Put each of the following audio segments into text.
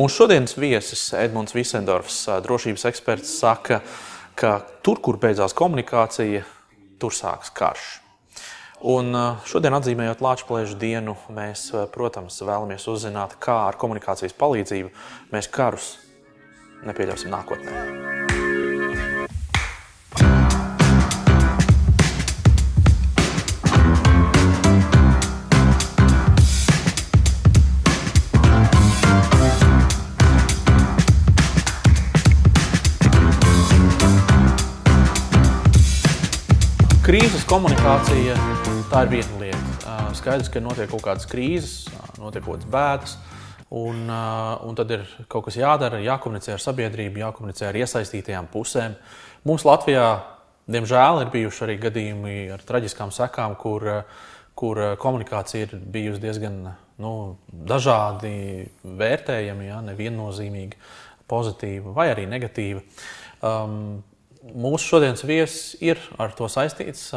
Mūsu šodienas viesis Edmunds Visendorfs, drošības eksperts, saka, ka tur, kur beidzās komunikācija, tur sākas karš. Un šodien, atzīmējot Latvijas dienu, mēs, protams, vēlamies uzzināt, kā ar komunikācijas palīdzību mēs karus nepieļausim nākotnē. Komunikācija tā ir viena lieta. Skaidrs, ka notiek kaut kādas krīzes, notiek kaut kādas bēdas. Un, un tad ir kaut kas jādara, jākomunicē ar sabiedrību, jākomunicē ar iesaistītajām pusēm. Mums Latvijā, diemžēl, ir bijuši arī gadījumi ar traģiskām sekām, kur, kur komunikācija ir bijusi diezgan nu, dažādi vērtējami, ja, neviennozīmīgi, pozitīva vai arī negatīva. Um, Mūsu šodienas viesis ir ar to saistīts.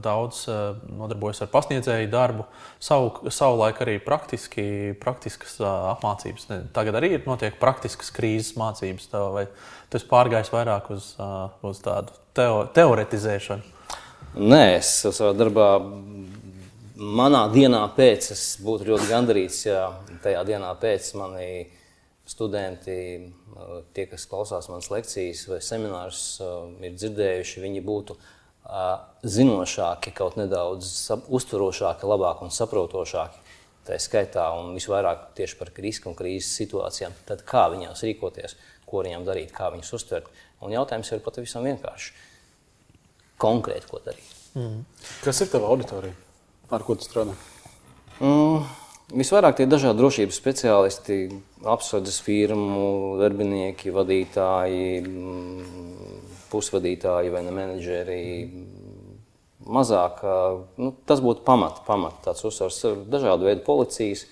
Daudz nodarbojas ar pasniedzēju darbu, savu, savu laiku arī praktiski, praktiskas apmācības. Tagad arī ir notiek praktiskas krīzes mācības. Vai tu esi pārgājis vairāk uz, uz tādu teo, teoretizēšanu? Nē, es savā darbā, manā dienā pēc, es būtu ļoti gandarīts, ja tajā dienā pēc manī studenti tie, kas klausās manas lekcijas vai seminārus, ir dzirdējuši, viņi būtu zinošāki, kaut nedaudz uztverošāki, labāki un saprotošāki. Tā skaitā un visvairāk tieši par risku un krīzes situācijām. Tad kā viņās rīkoties, ko viņām darīt, kā viņus uztvert. Un jautājums ir pat visam vienkārši. Konkrēti, ko darīt. Mm. Kas ir tava auditorija? Ar ko tu strādā? Mm. Visvairāk tie dažādi drošības speciālisti, apsardzes firmu, darbinieki, vadītāji, pusvadītāji vai ne menedžeri. Mazāk, nu, tas būtu pamat, pamat tāds uzsvars, dažādu veidu policijas,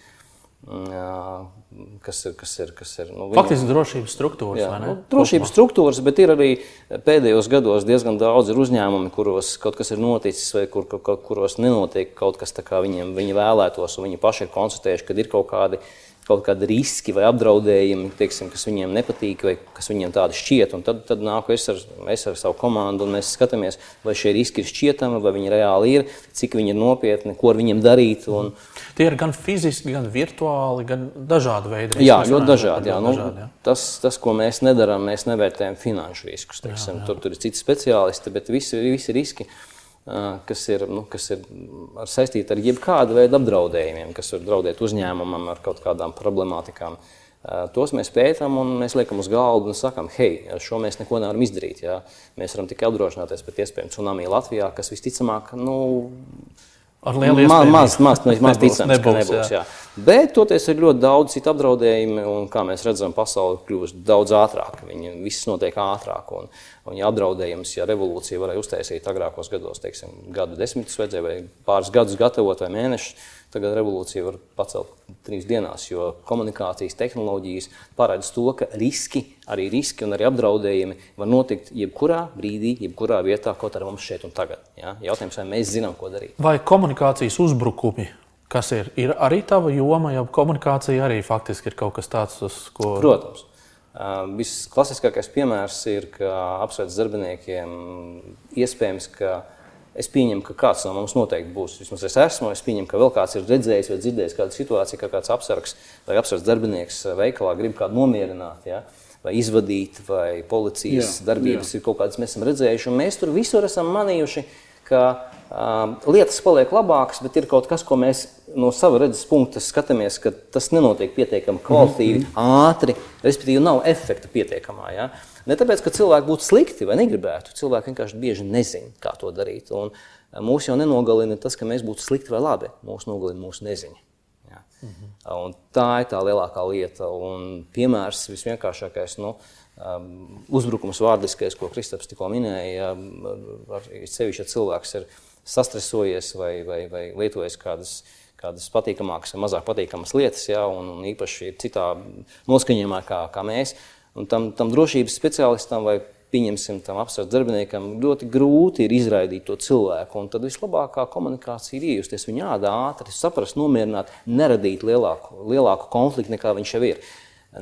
kas ir. Kas ir, kas ir nu, Faktiski viņa... drošības struktūras. Jā, nu, drošības struktūras, bet ir arī pēdējos gados diezgan daudz uzņēmumu, kuros kaut kas ir noticis, vai kur, kur, kuros nenotiek kaut kas tāds, kā viņiem viņi vēlētos, un viņi paši ir konstatējuši, ka ir kaut kādi kaut kādi riski vai apdraudējumi, teiksim, kas viņiem nepatīk, vai kas viņiem tādi šķiet. Un tad, tad nāku es ar, es ar savu komandu, un mēs skatāmies, vai šie riski ir šķietami, vai viņi reāli ir, cik viņi ir nopietni, ko ar viņiem darīt. Un... Tie ir gan fiziski, gan virtuāli, gan dažādi veidi. Jā, ļoti dažādi. Jā. Nu, dažādi jā. Tas, tas, ko mēs nedarām, mēs nevērtējam finanšu riskus. Teiksim, jā, jā. Tur, tur ir citi speciālisti, bet visi, visi riski kas ir, nu, kas ir ar saistīti ar jebkādu veidu apdraudējumiem, kas var draudēt uzņēmumam ar kaut kādām problemātikām. Tos mēs pētām un mēs liekam uz galda un sakām, hei, šo mēs neko nevaram izdarīt. Jā. Mēs varam tikai apdrošināties pret iespējamu tsunami Latvijā, kas visticamāk, nu, Ar lielu iespēju. Maz, maz, maz, maz ticams, nebūs, ka nebūs. Jā. Jā. Bet toties ir ļoti daudz citu apdraudējumu, un kā mēs redzam, pasaule kļūst daudz ātrāk. Viņi viss notiek ātrāk. Un, un ja apdraudējums, ja revolūcija varēja uztaisīt agrākos gados, teiksim, gadu desmitus vajadzēja vai pāris gadus gatavot vai mēnešus, Tagad revolūcija var pacelt trīs dienās, jo komunikācijas tehnoloģijas paredz to, ka riski, arī riski un arī apdraudējumi var notikt jebkurā brīdī, jebkurā vietā, kaut arī mums šeit un tagad. Ja? Jautājums, vai mēs zinām, ko darīt? Vai komunikācijas uzbrukumi, kas ir, ir arī tava joma, ja komunikācija arī faktiski ir kaut kas tāds, uz ko. Protams. Uh, Visklasiskākais piemērs ir, ka apsveic darbiniekiem iespējams, ka Es pieņemu, ka kāds no mums noteikti būs. Vismaz es esmu. Es pieņemu, ka vēl kāds ir redzējis vai dzirdējis kādu situāciju, ka kāds apsargs vai apsargs darbinieks veikalā grib kādu nomierināt. Ja? Vai izvadīt, vai policijas jā, darbības jā. ir kaut kādas, mēs esam redzējuši. Mēs tur visur esam manījuši, ka um, lietas paliek labākas, bet ir kaut kas, ko mēs no sava redzes punkta skatāmies, ka tas nenotiek pietiekami kvalitatīvi, mm -hmm. ātri, respektīvi nav efekta pietiekamā. Ja? Ne tāpēc, ka cilvēki būtu slikti vai negribētu. Cilvēki vienkārši bieži nezina, kā to darīt. Un eh, mūs jau nenogalina tas, ka mēs būtu slikti vai labi. Mūs nogalina mūsu neziņa. Ja. -hmm. Un tā ir tā lielākā lieta. Un piemērs visvienkāršākais. Nu, um, uzbrukums vārdiskais, ko Kristaps tikko minēja, ar sevišķi, ja cilvēks ir sastresojies vai, vai, vai lietojis kādas, kādas patīkamākas vai mazāk patīkamas lietas, ja, un, un īpaši ir citā noskaņojumā kā, kā mēs, Un tam, tam drošības speciālistam vai pieņemsim tam apsardz darbiniekam, ļoti grūti ir izraidīt to cilvēku. Un tad vislabākā komunikācija ir iejusties viņa ādā ātri, saprast, nomierināt, neradīt lielāku, lielāku konfliktu nekā viņš jau ir.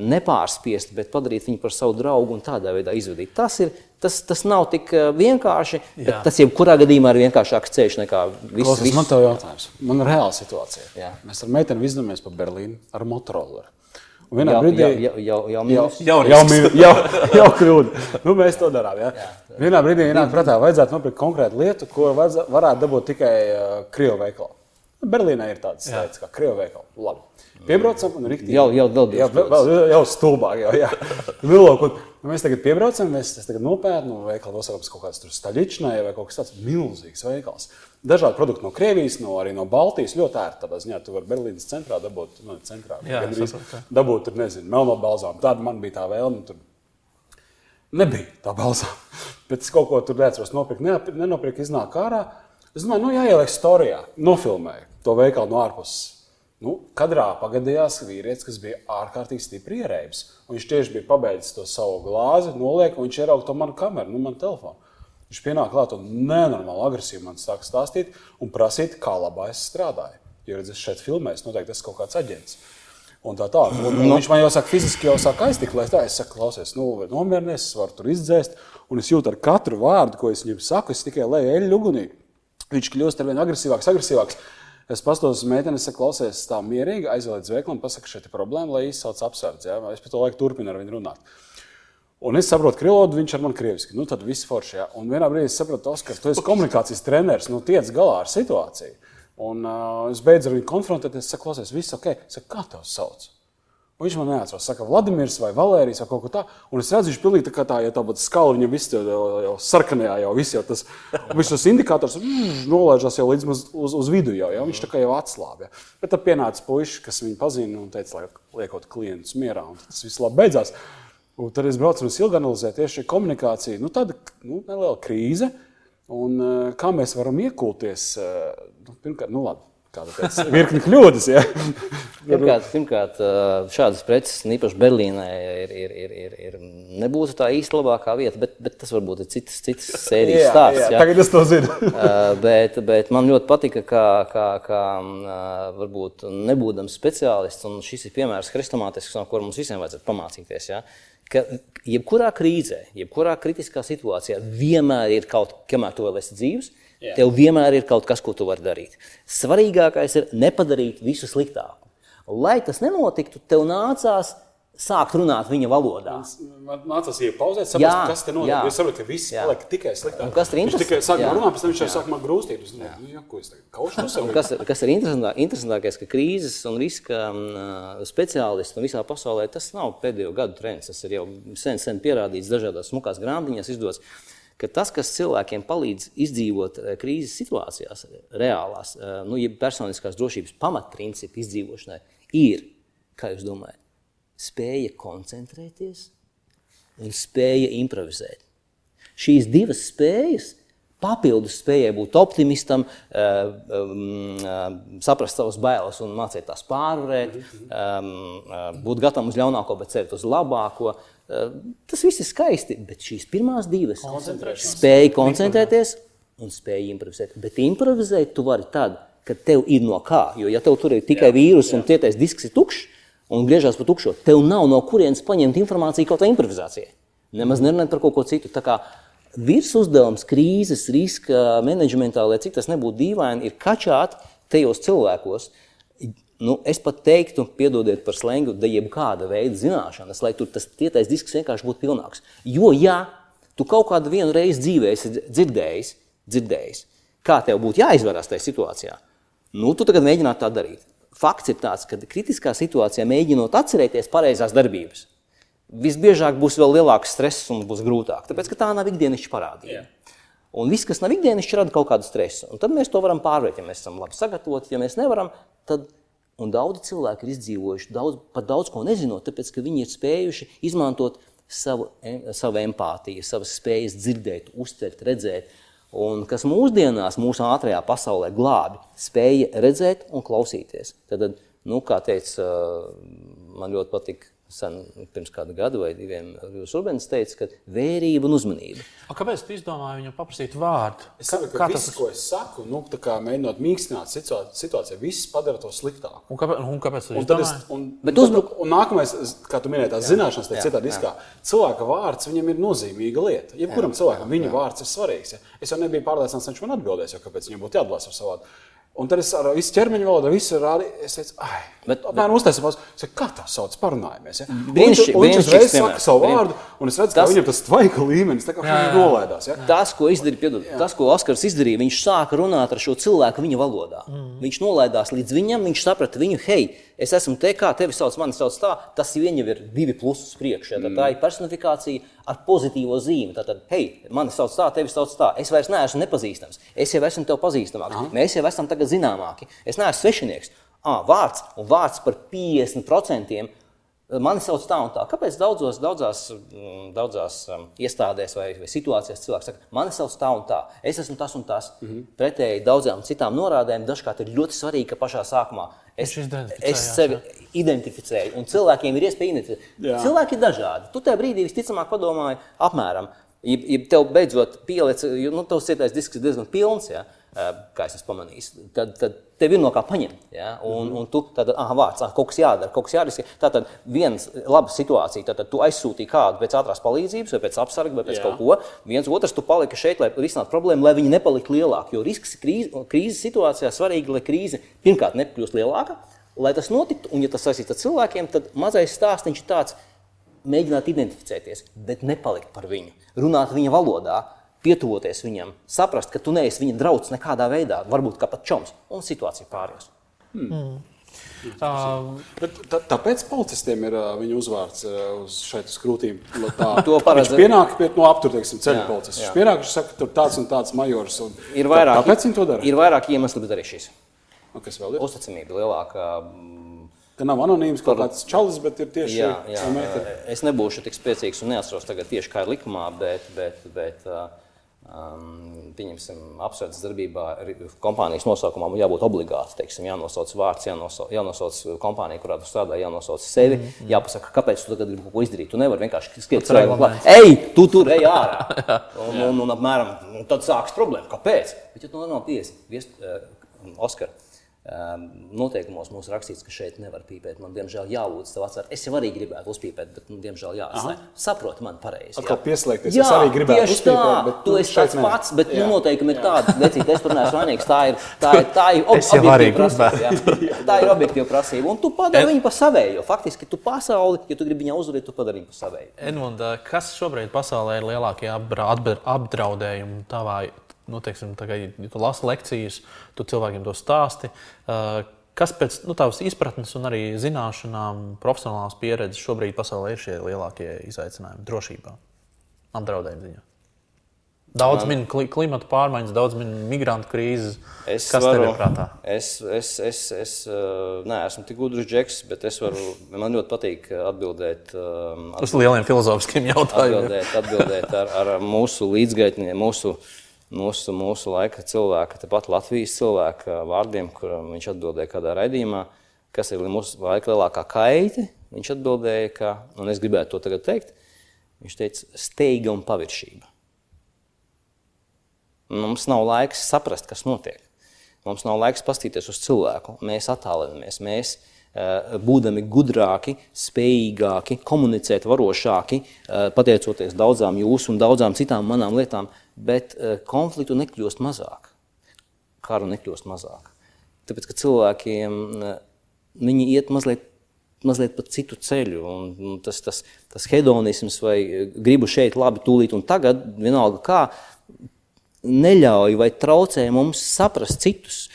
nepārspiest, bet padarīt viņu par savu draugu un tādā veidā izvadīt. Tas, ir, tas, tas nav tik eh, vienkārši, tas jebkurā gadījumā ir vienkāršāks ceļš nekā viss. Viss... Man tev jautājums. Man ir reāla situācija. Jā. Mēs ar meiteni izdomājamies pa Berlīnu ar motorolleru. Un vienā jau, brīdī jau, jau, jau, jau, jau, jau, jau, jau kļūda. Nu, mēs to darām. Ja? Jā, tā, vienā brīdī ienāk prātā, vajadzētu nopirkt konkrētu lietu, ko var, varētu dabūt tikai uh, Krievijas veikalā. Berlīnē ir tādas lietas kā Krievijas veikala. Piebraucam, un rīktī. Jau, jau, vēl jau, vēl, jau stulbāk. Jau, jā. Milok, un, nu, mēs tagad piebraucam, mēs tagad nopērnam, veikala nosaucam kaut kāds tur staļičnai vai kaut kas tāds milzīgs veikals. Uh, Dažādi produkti no Krievijas, no, arī no Baltijas. Ļoti ērti tādā ziņā. Tu vari Berlīnas centrā dabūt, nu, centrā, jā, dabūt, tur, nezinu, melno balzāmu. Tāda man bija tā vēlme. Tur nebija tā balzāma. Bet es kaut ko tur neatceros nopirkt, nenopirkt, iznāk ārā. Es domāju, nu, jāieliek storijā, nofilmēju to veikalu no ārpuses. Nu, kadrā pagadījās vīrietis, kas bija ārkārtīgi stipri ierēbis. Viņš tieši bija pabeidzis to savu glāzi, noliek, un viņš ierauga to manu kameru, nu, manu telefonu. Viņš pienāk klāt un nenormāli agresīvi man sāk stāstīt un prasīt, kā labā es strādāju. Jo redz, es šeit filmēju, noteikti tas ir kaut kāds aģents. Un tā tā. Un, un viņš man jau saka, fiziski jau sāk aiztikt, lai tā. Es saku, klausies, nu, nomierinies, es varu tur izdzēst. Un es jūtu ar katru vārdu, ko es viņam saku, es tikai leju eļļu ugunī. Viņš kļūst ar vien agresīvāks, agresīvāks. Es pastos uz meiteni, es saku, klausies, tā mierīgi aizvēl līdz veikalam, pasaka, šeit ir problēma, lai izsauc apsardzi. Ja? Es pēc to laiku turpinu ar viņu runāt. Un es saprotu, ka krievodu viņš ar mani krieviski. Nu, tad viss forši. Ja? Un vienā brīdī es saprotu, Oskar, tu esi komunikācijas treneris, nu, tiec galā ar situāciju. Un uh, es beidzu ar viņu konfrontēties, es saku, klausies, viss ok. Saku, kā tev sauc? Un viņš man neatcerās, saka, Vladimirs vai Valērijas vai kaut ko tādu. Un es redzu, viņš pilnīgi tā kā tā, ja tā būtu skala, viņam viss jau, jau, jau sarkanajā, jau viss jau tas, viņš tas indikators mm, nolaižās jau līdz uz, uz, uz vidu jau, ja? viņš tā kā jau atslābja. Bet tad pienāca puiši, kas viņu pazina un teica, lai liekot klientus mierā, un tas viss labi beidzās. Un tad es braucu es ilgi analizēju tieši komunikāciju. Nu, tāda nu, neliela krīze, un kā mēs varam iekulties, nu, pirmkārt, nu labi Kāda virkni kļūdas? Ja? pirmkārt, pirmkārt, šādas preces, īpaši Berlīnē, ir, ir, ir, ir, ir nebūtu tā īsti labākā vieta, bet, bet tas varbūt ir citas, citas sērijas stāsts. Jā, jā. Tagad es to zinu. bet, bet man ļoti patika, kā, kā, kā varbūt nebūdams speciālists, un šis ir piemērs hrestomātisks, no kura mums visiem vajadzētu pamācīties. Ja? ka jebkurā krīzē, jebkurā kritiskā situācijā vienmēr ir kaut kas, kamēr tu vēl esi dzīves, Jā. tev vienmēr ir kaut kas, ko tu vari darīt. Svarīgākais ir nepadarīt visu sliktāku. Lai tas nenotiktu, tev nācās sākt runāt viņa valodā. Man nācās iepauzēt, saprast, jā, kas te notiek. Es saprotu, ka viss paliek tikai sliktāk. Kas ir interesanti? Viņš tikai sāk runāt, pēc tam viņš jau sāk man grūstīt. Es domāju, nu, jā, ko es tagad sevis? Kas, kas ir interesantā, interesantākais, ka krīzes un riska uh, speciālisti un visā pasaulē tas nav pēdējo gadu trends. Tas ir jau sen, sen pierādīts dažādās smukās grāmatiņās izdots. Ka tas, kas cilvēkiem palīdz izdzīvot krīzes situācijās, reālās, nu, ja personiskās drošības pamatprincipu izdzīvošanai, ir, kā jūs domājat, spēja koncentrēties un spēja improvizēt. Šīs divas spējas, papildus spējai būt optimistam, eh, eh, saprast savas bailes un mācīt tās pārvarēt, eh, būt gatavam uz ļaunāko, bet cerēt uz labāko. Tas viss ir skaisti, bet šīs pirmās divas spēja koncentrēties un spēja improvizēt. Bet improvizēt tu vari tad, kad tev ir no kā. Jo, ja tev tur ir tikai vīrus un tietais disks ir tukšs, un griežās pa tukšo. Tev nav no kurienes paņemt informāciju kaut kā improvizācijai. Nemaz nerunājot par kaut ko citu. Tā kā virs uzdevums krīzes riska menedžmentā, lai cik tas nebūtu dīvaini, ir kačāt tajos cilvēkos. Nu, es pat teiktu, piedodiet par slēngu, da jebkāda veida zināšanas, lai tur tas tietais disks vienkārši būtu pilnāks. Jo, ja tu kaut kādu vienu reizi dzīvē esi dzirdējis, dzirdējis kā tev būtu jāizvarās tajā situācijā, nu, tu tagad mēģinātu tā darīt fakts ir tāds, ka kritiskā situācijā mēģinot atcerēties pareizās darbības, visbiežāk būs vēl lielāks stress un būs grūtāk. Tāpēc, ka tā nav ikdienišķa parādība. Yeah. Un viss, kas nav ikdienišķi, rada kaut kādu stresu. Un tad mēs to varam pārvarēt, ja mēs esam labi sagatavoti. Ja mēs nevaram, tad un daudzi cilvēki ir izdzīvojuši daudz, pat daudz ko nezinot, tāpēc, ka viņi ir spējuši izmantot savu, savu empātiju, savas spējas dzirdēt, uztvert, redzēt un kas mūsdienās, mūsu ātrajā pasaulē glābi, spēja redzēt un klausīties. Tad, nu, kā teica, man ļoti patīk sen, pirms kāda gada vai diviem, jūs Rubens teica, ka vērība un uzmanība. A, kāpēc tu izdomāji viņam paprasīt vārdu? Es saprotu, ka viss, ko es saku, nu, tā kā mēģinot mīkstināt situā- situāciju, viss padara to sliktāku. Un kāpēc, un kāpēc tu es, izdomāji? un, Bet un, uzbruk- un nākamais, kā tu minēji, tās zināšanas, jā, citādi izskā. Cilvēka vārds viņam ir nozīmīga lieta. Jebkuram cilvēkam viņa vārds ir svarīgs. Ja? Es jau nebiju pārliecināts, ka viņš man atbildēs, jo kāpēc viņam būtu jāatbalsta ar savu vārdu. Un tad es ar visu ķermeņa valodu, visu rādīju, es teicu, ah, Bet- apmēram teicu, Kā tā sauc, parunājamies. Ja? Brīnišķīgi- viņš- uzreiz saka savu vārdu, un es redzu, ka Tas- viņam tas tvaika līmenis, tā kā viņš nolaidās. Ja? Tas, ko izdarīja, piedod, tas, ko Oskars izdarīja, viņš sāka runāt ar šo cilvēku viņa valodā. Mm. Viņš nolaidās līdz viņam, viņš saprata viņu, hei, es esmu te, kā tevi sauc, mani sauc tā, tas vien jau ir divi plusi uz priekšu. Ja? Mm. Tā ir personifikācija ar pozitīvo zīmi. Tātad, hei, mani sauc tā, tevi sauc tā, es vairs neesmu nepazīstams, es jau esmu tev pazīstamāks, Aha. mēs jau esam tagad zināmāki, es neesmu svešinieks. Ah, vārds un vārds par 50%. Mani sauc tā un tā. Kāpēc daudzos, daudzās, mm, daudzās um, iestādēs vai, vai situācijās cilvēks saka, mani sauc tā un tā, es esmu tas un tas. Mm -hmm. Pretēji daudzām citām norādēm, dažkārt ir ļoti svarīgi, ka pašā sākumā es, es sevi identificēju. Un cilvēkiem ir iespēja identificēt. Jā. Cilvēki ir dažādi. Tu tajā brīdī visticamāk padomāji, apmēram, ja, ja tev beidzot pieliec, jo nu, tavs cietais disks ir diezgan pilns. Ja? Kā es esmu pamanījis, tad, tad tev ir no kā paņemt. Ja? Un, un tu tad, ah, vārds, ah, kaut kas jādara, kaut kas jādara. Tā tad viena laba situācija, tad, tu aizsūtīji kādu pēc ātrās palīdzības, vai pēc apsarga, vai pēc Jā. Kaut ko. Viens otrs, tu paliki šeit, lai risinātu problēmu, lai viņi nepaliktu lielāki. Jo risks krīze, krīzes situācijā svarīgi, lai krīze pirmkārt nekļūst lielāka. Lai tas notiktu, un ja tas saistīts ar cilvēkiem, tad mazais stāstījums ir tāds, mēģināt identificēties, bet nepalikt par viņu, runāt viņa valodā, pietuvoties viņam, saprast, ka tu neesi viņa draugs nekādā veidā, varbūt pat čoms, un situācija pāries. Uh, Bet tā, tāpēc policistiem ir uh, viņa uzvārds uh, uz šeit uz krūtīm. Tā, To paredz- Viņš pienāk pie no apturteiksim ceļu jā. Viņš pienāk, viņš saka, tur tāds un tāds majors. Un Ir vairāk, Tā, tāpēc viņi to dara. Ir vairāk iemesli, bet arī šis. Un kas vēl ir? Uzticamība lielākā. mm, Ka nav anonīms kaut kāds čalis, bet ir tieši meitene. es nebūšu tik spēcīgs un neatceros tagad tieši kā ir likumā, bet, bet, bet uh, um, pieņemsim, apsvērts darbībā kompānijas nosaukumam jābūt obligāti. Teiksim, jānosauc vārds, jānosauc, jānosauc kompānija, kurā tu strādā, jānosauc sevi. Mm -hmm. Jāpasaka, kāpēc tu tagad gribi kaut ko izdarīt. Tu nevari vienkārši skriet cilvēkam klāt. Ej, tu tur ej ārā! un, un, un, apmēram, un tad sākas problēma. Kāpēc? Bet, ja tu nav piesi, viest, uh, Oskar, um, noteikumos mums rakstīts, ka šeit nevar pīpēt. Man, diemžēl, jālūdz tev atcer. Es jau arī gribētu uzpīpēt, bet, nu, diemžēl, jāatstāj. Saproti man pareizi. Jā. pieslēgties. Jā, es arī gribētu tieši uzpīpēt, tā. bet, Tu nu, esi tāds nē. pats, bet nu, Jā. noteikumi ir tādi. Vecīt, es tur neesmu vainīgs. Tā ir, tā ir, tā ir ob Es jau arī objektīva prasība. jā. Tā ir objektīva prasība. Un tu padari viņu par savējo. Faktiski tu pasauli, ja tu gribi viņu uzvarēt, tu padari viņu par savējo. Edmund, kas šobrīd pasaulē ir lielākie apdra- apdra- apdraudējumi tavā, nu, teiksim, tagad, ja tu lasi lekcijas, tu cilvēkiem to stāsti. uh, Kas pēc nu, tavas izpratnes un arī zināšanām, profesionālās pieredzes šobrīd pasaulē ir šie lielākie izaicinājumi drošībā, apdraudējumi ziņā? Daudz Man... min kli- klimata pārmaiņas, daudz min migrantu krīzes. Es Kas varu, tev ir prātā? Es, es, es, es uh, neesmu tik gudrs džeks, bet es varu, man ļoti patīk atbildēt. Um, Uz lieliem filozofiskiem jautājumiem. atbildēt, atbildēt ar, ar mūsu līdzgaitņiem, mūsu, mūsu, mūsu laika cilvēka, tāpat Latvijas cilvēka vārdiem, kuriem viņš atbildēja kādā raidījumā, kas ir mūsu laika lielākā kaite. Viņš atbildēja, ka, un es gribētu to tagad teikt, viņš teica, steiga un paviršība. Mums nav laiks saprast, kas notiek. Mums nav laiks paskatīties uz cilvēku. Mēs attālinamies. Mēs, eh, būdami gudrāki, spējīgāki, komunicēt varošāki, eh, pateicoties daudzām jūsu un daudzām citām manām lietām, bet eh, konfliktu nekļūst mazāk. Karu nekļūst mazāk. Tāpēc, ka cilvēkiem eh, viņi iet mazliet, mazliet pa citu ceļu. Un, un tas, tas, tas hedonisms vai eh, gribu šeit labi, tūlīt un tagad, vienalga kā, neļauj vai traucē mums saprast citus.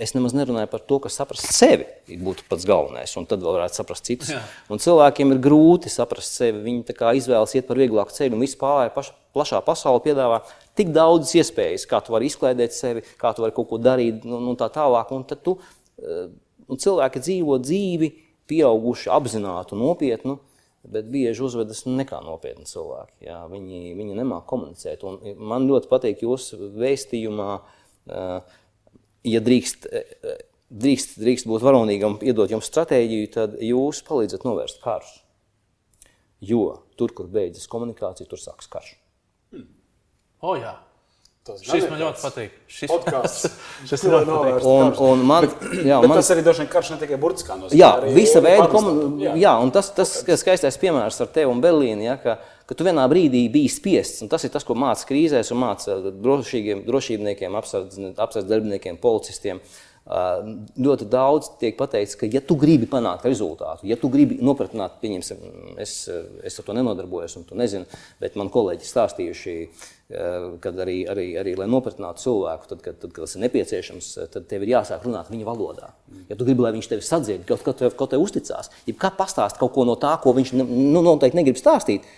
Es nemaz nerunāju par to, ka saprast sevi būtu pats galvenais, un tad vēl varētu saprast citus. Jā. Un cilvēkiem ir grūti saprast sevi. Viņi izvēlas iet par vieglāku ceļu, un vispār plašā pasaule piedāvā tik daudzas iespējas, kā tu vari izklaidēt sevi, kā tu vari kaut ko darīt, un, un tā tālāk. Un tu, eh, un cilvēki dzīvo dzīvi, pieauguši, apzināti un nopietni. Bet bieži uzvedas nekā nopietni cilvēki. Jā, viņi, viņi nemāķi komunicēt. Un man ļoti patīk jūsu vēstījumā, eh, ja drīkst, eh, drīkst, drīkst būt varonīgam, iedot jums stratēģiju, tad jūs palīdzat novērst karus. Jo tur, kur beidzas komunikācija, tur sākas karš. O, jā. Tas Šis man ir ļoti patīk. Šis, Podkāsts. šis Ko ļoti patīk. Un, un man, jā, Bet man, tas arī droši vien karš ne tikai burtiskā nozīmē. Jā, visa veida komunikācija. Jā. jā, un tas, tas ka skaistais piemērs ar tevi un Berlīnu, ja, ka, ka tu vienā brīdī biji spiests, un tas ir tas, ko māca krīzēs un māca drošīgiem, drošībniekiem, apsardzes apsardz darbiniekiem, policistiem. Uh, Ļoti daudz tiek pateikts, ka, ja tu gribi panākt rezultātu, ja tu gribi nopratināt, pieņemsim, es, es ar to nenodarbojos, un tu nezini, bet man kolēģi stāstījuši, kad arī, arī, arī lai nopratinātu cilvēku, tad, kad, tad, kad tas ir nepieciešams, tad tev ir jāsāk runāt viņa valodā. Ja tu gribi, lai viņš tevi sadzied, kaut ko tev, tev uzticās, ja kā pastāst kaut ko no tā, ko viņš nu, noteikti negrib stāstīt,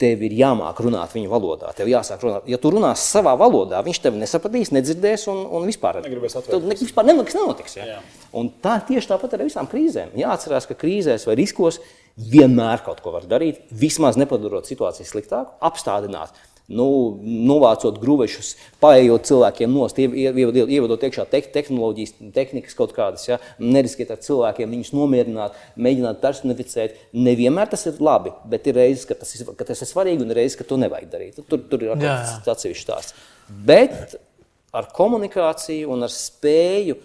tev ir jāmāk runāt viņa valodā. Tev jāsāk runāt. Ja tu runās savā valodā, viņš tevi nesapratīs, nedzirdēs un, un vispār Negribēs Tad atvērties. ne, vispār nenotiks. nenotiks ja? Jā. Un tā tieši tāpat ar visām krīzēm. Jāatcerās, ka krīzēs vai riskos vienmēr kaut ko var darīt, vismaz nepadarot situāciju sliktāku, apstādināt. Nu, novācot grūvešus, paējot cilvēkiem nost, iev- iev- ievadot iekšā te tehnoloģijas, tehnikas kaut kādas, ja, neriskiet ar cilvēkiem, viņus nomierināt, mēģināt personificēt. Nevienmēr tas ir labi, bet ir reizes, ka tas ir, ka tas ir svarīgi un reizes, ka to nevajag darīt. Tur, tur ir atsevišķs stāsts. Bet ar komunikāciju un ar spēju,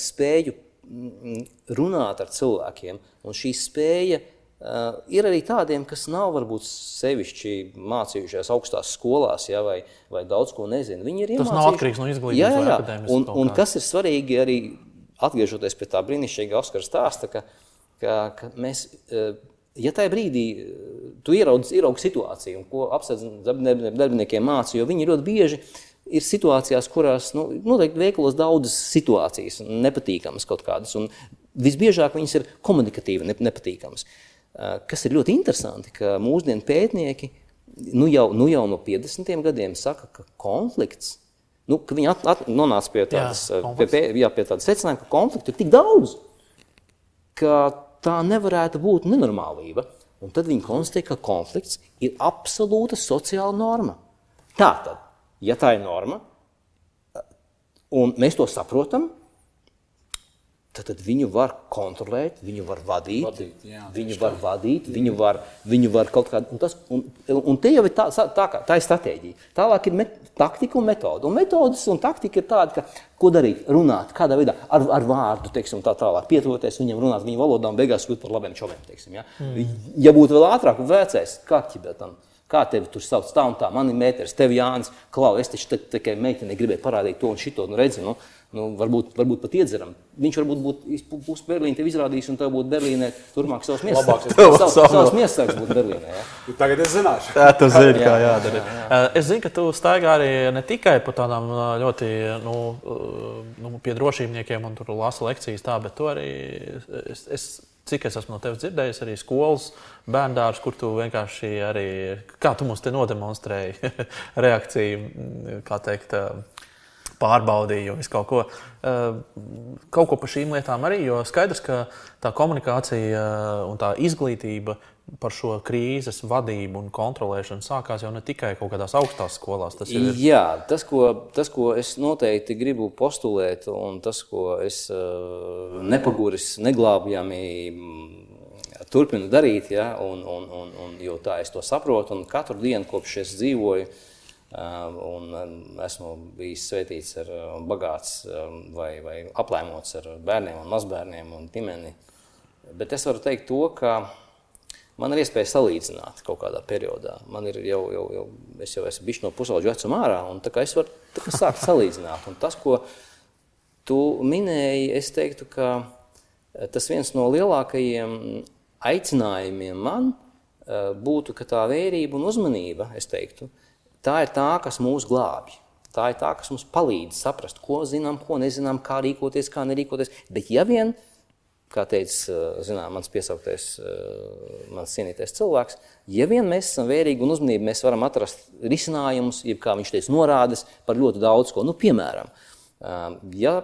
spēju mm, runāt ar cilvēkiem, un šī spēja uh, ir arī tādiem, kas nav varbūt sevišķi mācījušies augstās skolās, ja, vai, vai daudz ko nezina. Viņi ir Tas nav atkarīgs no izglītības Jā, jā, jā. Un, un kas ir svarīgi arī atgriežoties pie tā brīnišķīgā Oskara stāsta, ka, ka, ka mēs, eh, ja tajā brīdī eh, tu ieraudzi, ieraugi situāciju, un ko apsardz darbiniekiem māca, jo viņi ļoti bieži ir situācijās, kurās nu, noteikti veikalos daudzas situācijas, nepatīkamas kaut kādas, un visbiežāk viņas ir komunikatīvi ne- nepatīkamas. Eh, Kas ir ļoti interesanti, ka mūsdienu pētnieki nu jau, nu jau no 50 gadiem saka, ka konflikts Nu, ka viņi at, at, nonāca pie tādas, Jā, pie, konflikts. pie, jā, pie tādas secinājuma, ka konfliktu ir tik daudz, ka tā nevarētu būt nenormālība. Un tad viņi konstatē, ka konflikts ir absolūta sociāla norma. Tātad, ja tā ir norma, un mēs to saprotam, tad, tad viņu var kontrolēt, viņu var vadīt, Vadīt, jā, viņu var vadīt, viņu var, viņu var kaut kādā. Un, tas, un, un te jau ir tā, tā, kā- tā ir stratēģija. Tālāk ir met, taktika un metode. Un metodas un taktika ir tāda, ka, ko darīt, runāt, kādā veidā, ar, ar vārdu, teiksim, tā tālāk, pietuvoties viņam, runāt viņa valodā un beigās kļūt par labiem čomiem. Teiksim, ja? mm. ja būtu vēl ātrāk, vecais, kā ķibetam. Kā tevi tur sauc, tā un tā, man ir mēters, tev Jānis, Klau, es taču tikai meitenei gribēju parādīt to un šito, nu redzi, nu, nu varbūt, varbūt pat iedzeram. Viņš varbūt būtu būs Berlīnē tev izrādījis, un tev būtu Berlīnē turpmāk savs miesas. Labāks Savs, miesas būtu Berlīnē, ja? Tagad es zināšu. Tā tu zini, kā Jā, jādara. Jā, Es zinu, ka tu staigā arī ne tikai pa tādām ā, ļoti nu, ā, nu, pie drošībniekiem un tur lasa lekcijas, tā, bet tu arī, es, es, cik es esmu no tevis dzirdējis, arī skolas bērndārs, kur tu vienkārši arī, kā tu mums te nodemonstrēji reakciju, kā teikt, pārbaudīju visu kaut ko. Eh, Kaut ko par šīm lietām arī, jo skaidrs, ka tā komunikācija eh, un tā izglītība par šo krīzes vadību un kontrolēšanu sākās jau ne tikai kaut kādās augstās skolās. Tas ir Jā, tas ko, tas, ko es noteikti gribu postulēt, un tas, ko es uh, nepaguris, neglābjami mm, turpinu darīt, ja, un, un, un, un, jo tā es to saprotu, un katru dienu, kopš es dzīvoju, un um, esmu bijis svētīts ar uh, bagāts um, vai, vai aplēmots ar bērniem un mazbērniem un ģimeni. Bet es varu teikt to, ka Man ir iespēja salīdzināt kaut kādā periodā. Man ir jau, jau, jau es jau esmu bijis no pusauģa vecuma ārā, un es varu sākt salīdzināt. Un tas, ko tu minēji, es teiktu, ka tas viens no lielākajiem aicinājumiem man būtu, ka tā vērība un uzmanība, es teiktu, tā ir tā, kas mūs glābj. Tā ir tā, kas mums palīdz saprast, ko zinām, ko nezinām, kā rīkoties, kā nerīkoties. Bet ja vien kā teica zinām, mans piesauktais, mans cienītais cilvēks, ja vien mēs esam vērīgi un uzmanīgi, mēs varam atrast risinājumus, jeb kā viņš teica, norādes par ļoti daudz ko. Nu, piemēram, ja,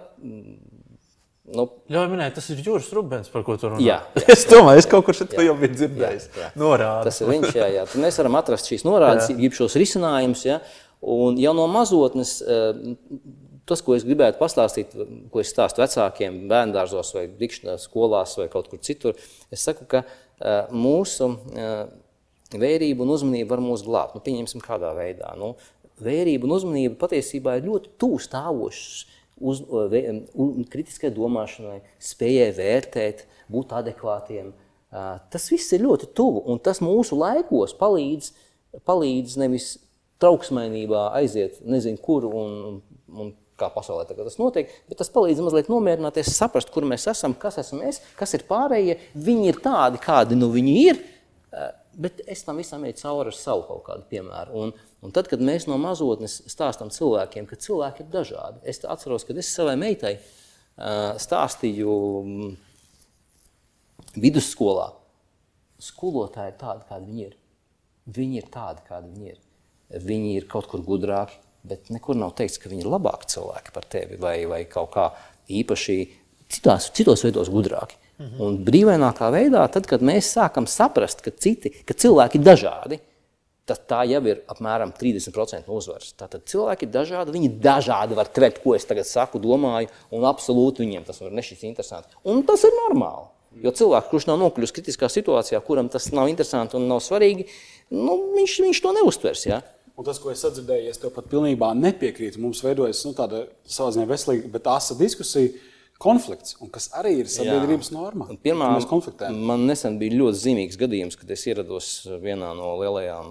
nu, Ļauj minēt, tas ir Juris Rubens, par ko tu runā. Jā, jā. es domāju, es kaut kur šeit jau biju dzirdējis. Norāda. Tas ir viņš, jā, jā. Tad mēs varam atrast šīs norādes, jeb šos risinājumus. Ja? Un jau no mazotnes eh, tas, ko es gribētu pastāstīt, ko es stāstu vecākiem, bērngārzos, vai dikšanās skolās, vai kaut kur citur, es saku, ka uh, mūsu uh, vērība un uzmanība var mūs glābt. Nu, pieņemsim, kādā veidā. Nu, vērība un uzmanība patiesībā ir ļoti tuvu stāvošas uz, vē, kritiskai domāšanai, spējai vērtēt, būt adekvātiem. Uh, tas viss ir ļoti tuvu, un tas mūsu laikos palīdz, palīdz nevis trauksmainībā aiziet nezinu kur un, un kā pasaulē tas notiek, bet tas palīdz mazliet nomierināties, saprast, kur mēs esam, kas esam mēs, kas ir pārējie. Viņi ir tādi, kādi nu viņi ir, eh, bet es tam visam eju cauri ar savu kaut kādu piemēru. Un, un tad, kad mēs no mazotnes stāstam cilvēkiem, ka cilvēki ir dažādi, es atceros, kad es savai meitai stāstīju mm, vidusskolā, skolotāji ir tādi, kādi viņi ir. Viņi ir tādi, kādi viņi ir. Viņi ir kaut kur gudrāki, bet nekur nav teikts, ka viņi ir labāki cilvēki par tevi vai, vai kaut kā īpaši citās, citos veidos gudrāki. -hmm. Un brīvainākā veidā, tad, kad mēs sākam saprast, ka, citi, ka cilvēki ir dažādi, tā jau ir apmēram 30% no uzvaras. Tātad cilvēki ir dažādi, viņi dažādi var tvert, ko es tagad saku, domāju, un absolūti viņiem tas var nešķist interesanti. Un tas ir normāli. Jo cilvēks, kurš nav nokļuvis kritiskā situācijā, kuram tas nav interesanti un nav svarīgi, nu, viņš, viņš to neuztvers. Ja? Un tas, ko es sadzirdēju, es tev pat pilnībā nepiekrītu. Mums veidojas nu, tāda savā ziņā veselīga, bet asa diskusija. Konflikts, kas arī ir sabiedrības norma. Pirmā, man nesen bija ļoti zīmīgs gadījums, kad es ierados vienā no lielajām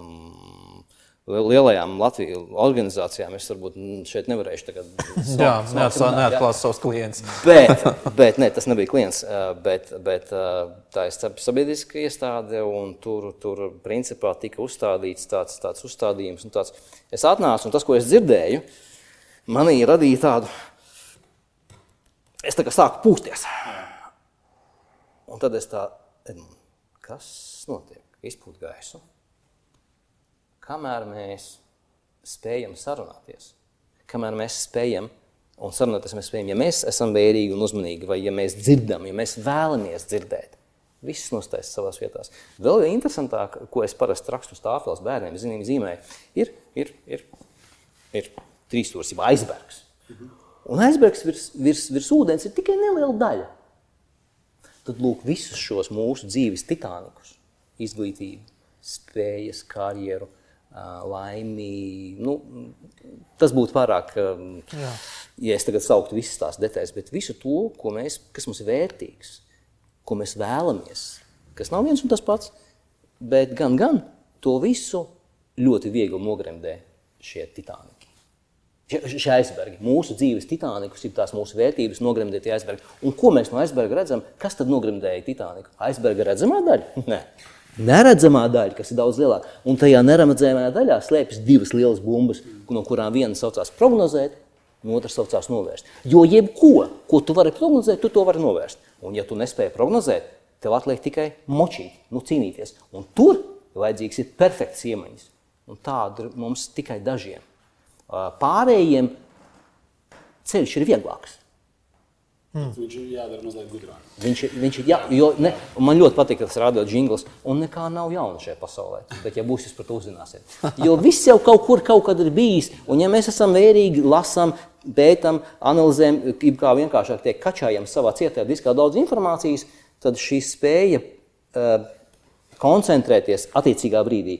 lielajām Latvijas organizācijām es varbūt šeit nevarēšu tagad Jā, neatklāt savus klientus. bet, bet ne, tas nebija klients, bet, bet tā ir sabiedriska iestāde un tur, tur principā tika uzstādīts tāds, tāds uzstādījums. Tāds. Es atnācu un tas, ko es dzirdēju, manī radīja tādu, es kā sāku pūsties. Un tad es tā, kas notiek? Izpūt gaisu kamēr mēs spējam sarunāties, kamēr mēs spējam, un sarunāties mēs spējam, ja mēs esam vērīgi un uzmanīgi, vai ja mēs dzirdam, ja mēs vēlamies dzirdēt, viss nostājas savās vietās. Vēl interesantāk, ko es parasti rakstu tāfeles bērniem, zinām, zīmēju, ir, ir, ir, ir trīs stūris, jau aizbergs. Un aizbergs virs, virs, virs ūdens ir tikai neliela daļa. Tad lūk visus šos mūsu dzīves titānikus, izglītību, spējas, karjeru, laimi. Nu, tas būtu pārāk, Jā. ja es tagad sauktu visas tās detaļas, bet visu to, mēs, kas mums ir vērtīgs, ko mēs vēlamies, kas nav viens un tas pats, bet gan, gan to visu ļoti viegli nogremdē šie titāniki. Šie aizbergi, mūsu dzīves titānikus, ir tās mūsu vērtības, nogremdētie aizbergi. Un ko mēs no aizberga redzam? Kas tad nogremdēja titāniku? Aizberga redzamā daļa? Nē neredzamā daļa, kas ir daudz lielāka. Un tajā neredzamajā daļā slēpjas divas lielas bumbas, no kurām viena saucās prognozēt, un otra saucās novērst. Jo jebko, ko tu vari prognozēt, tu to vari novērst. Un ja tu nespēji prognozēt, tev atliek tikai močīt, nu cīnīties. Un tur vajadzīgs ir perfekts iemaņas. Un tādu mums tikai dažiem. Pārējiem ceļš ir vieglāks. Mm. Viņš ir jādara mazliet gudrāk. Viņš, viņš ir, jā, jo, ne, man ļoti patīk tas radio jingls, un nekā nav jauna šajā pasaulē. Bet, ja būs, jūs par to uzzināsiet. Jo viss jau kaut kur kaut kad ir bijis, un ja mēs esam vērīgi, lasām, pētām, analizējam, kā vienkāršāk tiek kačājam savā cietā diskā daudz informācijas, tad šī spēja uh, koncentrēties attiecīgā brīdī,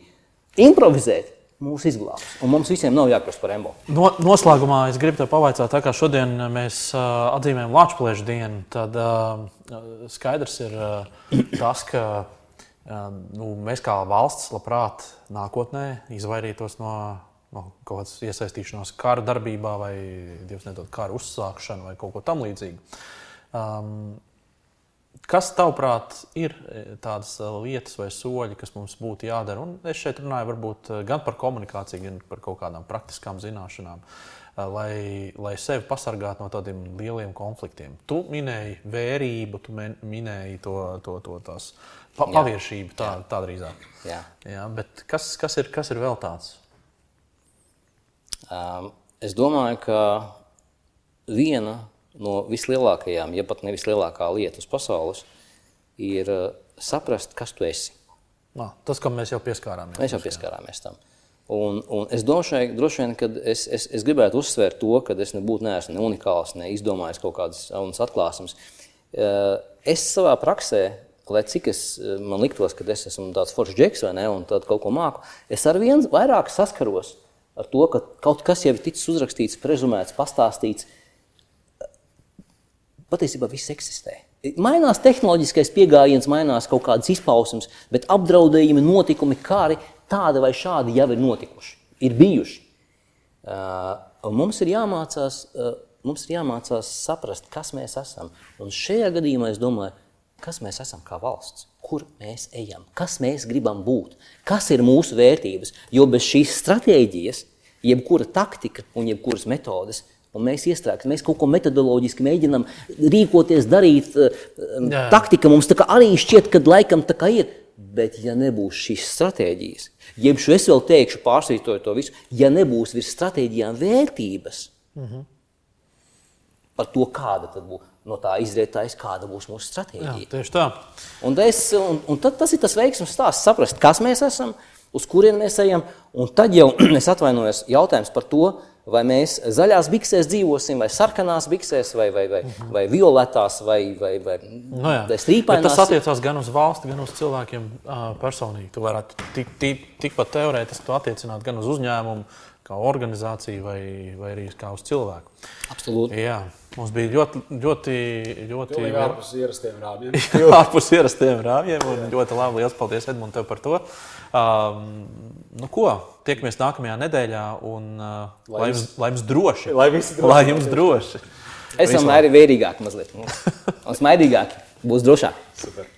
improvizēt, mūs izglābs. Un mums visiem nav jākļūst par embolu. No, noslēgumā es gribu te pavaicāt, tā kā šodien mēs uh, atzīmējam Latvijas dienu, tad uh, skaidrs ir uh, tas, ka uh, nu, mēs kā valsts labprāt nākotnē izvairītos no, no kaut kādas iesaistīšanās kara darbībā vai, Dievs nedod, kara uzsākšanu vai kaut ko tamlīdzīgu. Um, Kas, tavuprāt, ir e, tādas e, lietas vai soļi, kas mums būtu jādara? Un es šeit runāju varbūt e, gan par komunikāciju, gan par kaut kādām praktiskām zināšanām, lai, lai sevi pasargātu no tādiem lieliem konfliktiem. Tu minēji vērību, tu minēji to, to, to tās pa, paviršību, tā, tā drīzāk. Jā. Jā, bet kas, kas, ir, kas ir vēl tāds? Um, es domāju, ka viena no vislielākajām, ja pat ne vislielākā lieta uz pasaules, ir saprast, kas tu esi. Nā, tas, kam mēs jau pieskārāmies. Mēs jau pieskārāmies tam. Un, un es domāju, droši vien, ka es, es, es gribētu uzsvērt to, ka es nebūtu neesmu ne unikāls, ne izdomājis kaut kādas jaunas atklāsmes. Eh, es savā praksē, lai cik es, eh, man liktos, ka es esmu tāds foršs džeks vai ne, un tad kaut ko māku, es ar vien vairāk saskaros ar to, ka kaut kas jau ir ticis uzrakstīts, prezumēts, pastāstīts. Patiesībā viss eksistē. Mainās tehnoloģiskais pieejams, mainās kaut kādas izpausmes, bet apdraudējumi, notikumi, kā arī tādi vai šādi jau ir notikuši, ir bijuši. Uh, mums, ir jāmācās, uh, mums ir jāmācās saprast, kas mēs esam. Un šajā gadījumā es domāju, kas mēs esam kā valsts, kur mēs ejam, kas mēs gribam būt, kas ir mūsu vērtības. Jo bez šīs stratēģijas, jebkura taktika un jebkuras metodes, un mēs iestrēgsim, mēs kaut ko metodoloģiski mēģinām rīkoties, darīt. Jā. Taktika mums arī šķiet, ka laikam tā kā ir. Bet, ja nebūs šīs stratēģijas, jeb šo es vēl teikšu, pārsvītoju to visu, ja nebūs virs stratēģijām vērtības mm -hmm. par to, kāda tad būs no tā izrietājis, kāda būs mūsu stratēģija. Jā, tieši tā. Un, es, un, un tad, tas ir tas veiksmīgs stāsts, saprast, kas mēs esam, uz kurien mēs ejam. Un tad jau es atvainojos jautājums par to, vai mēs zaļās biksēs dzīvosim, vai sarkanās biksēs, vai, vai, vai, mhm. vai violetās, vai, vai, vai, no jā. vai strīpainās. Bet tas attiecās gan uz valsti, gan uz cilvēkiem personīgi. Tu varētu tik, tik, tikpat teorētiski to attiecināt gan uz uzņēmumu, kā organizāciju, vai, vai arī kā uz cilvēku. Absolūti. Jā. Mums bija ļoti, ļoti, ļoti Pilnīgi ārpus ierastiem rāmjiem. ārpus ierastiem rāmjiem. Ļoti labi. Lielas paldies, Edmunds, tev par to. Um, nu ko, tiekamies nākamajā nedēļā. Un, uh, lai, lai, jums, lai jums droši. Lai, droši, lai jums droši. Esam arī vērīgāki mazliet. Un smaidīgāki. Būs drošāk. Super.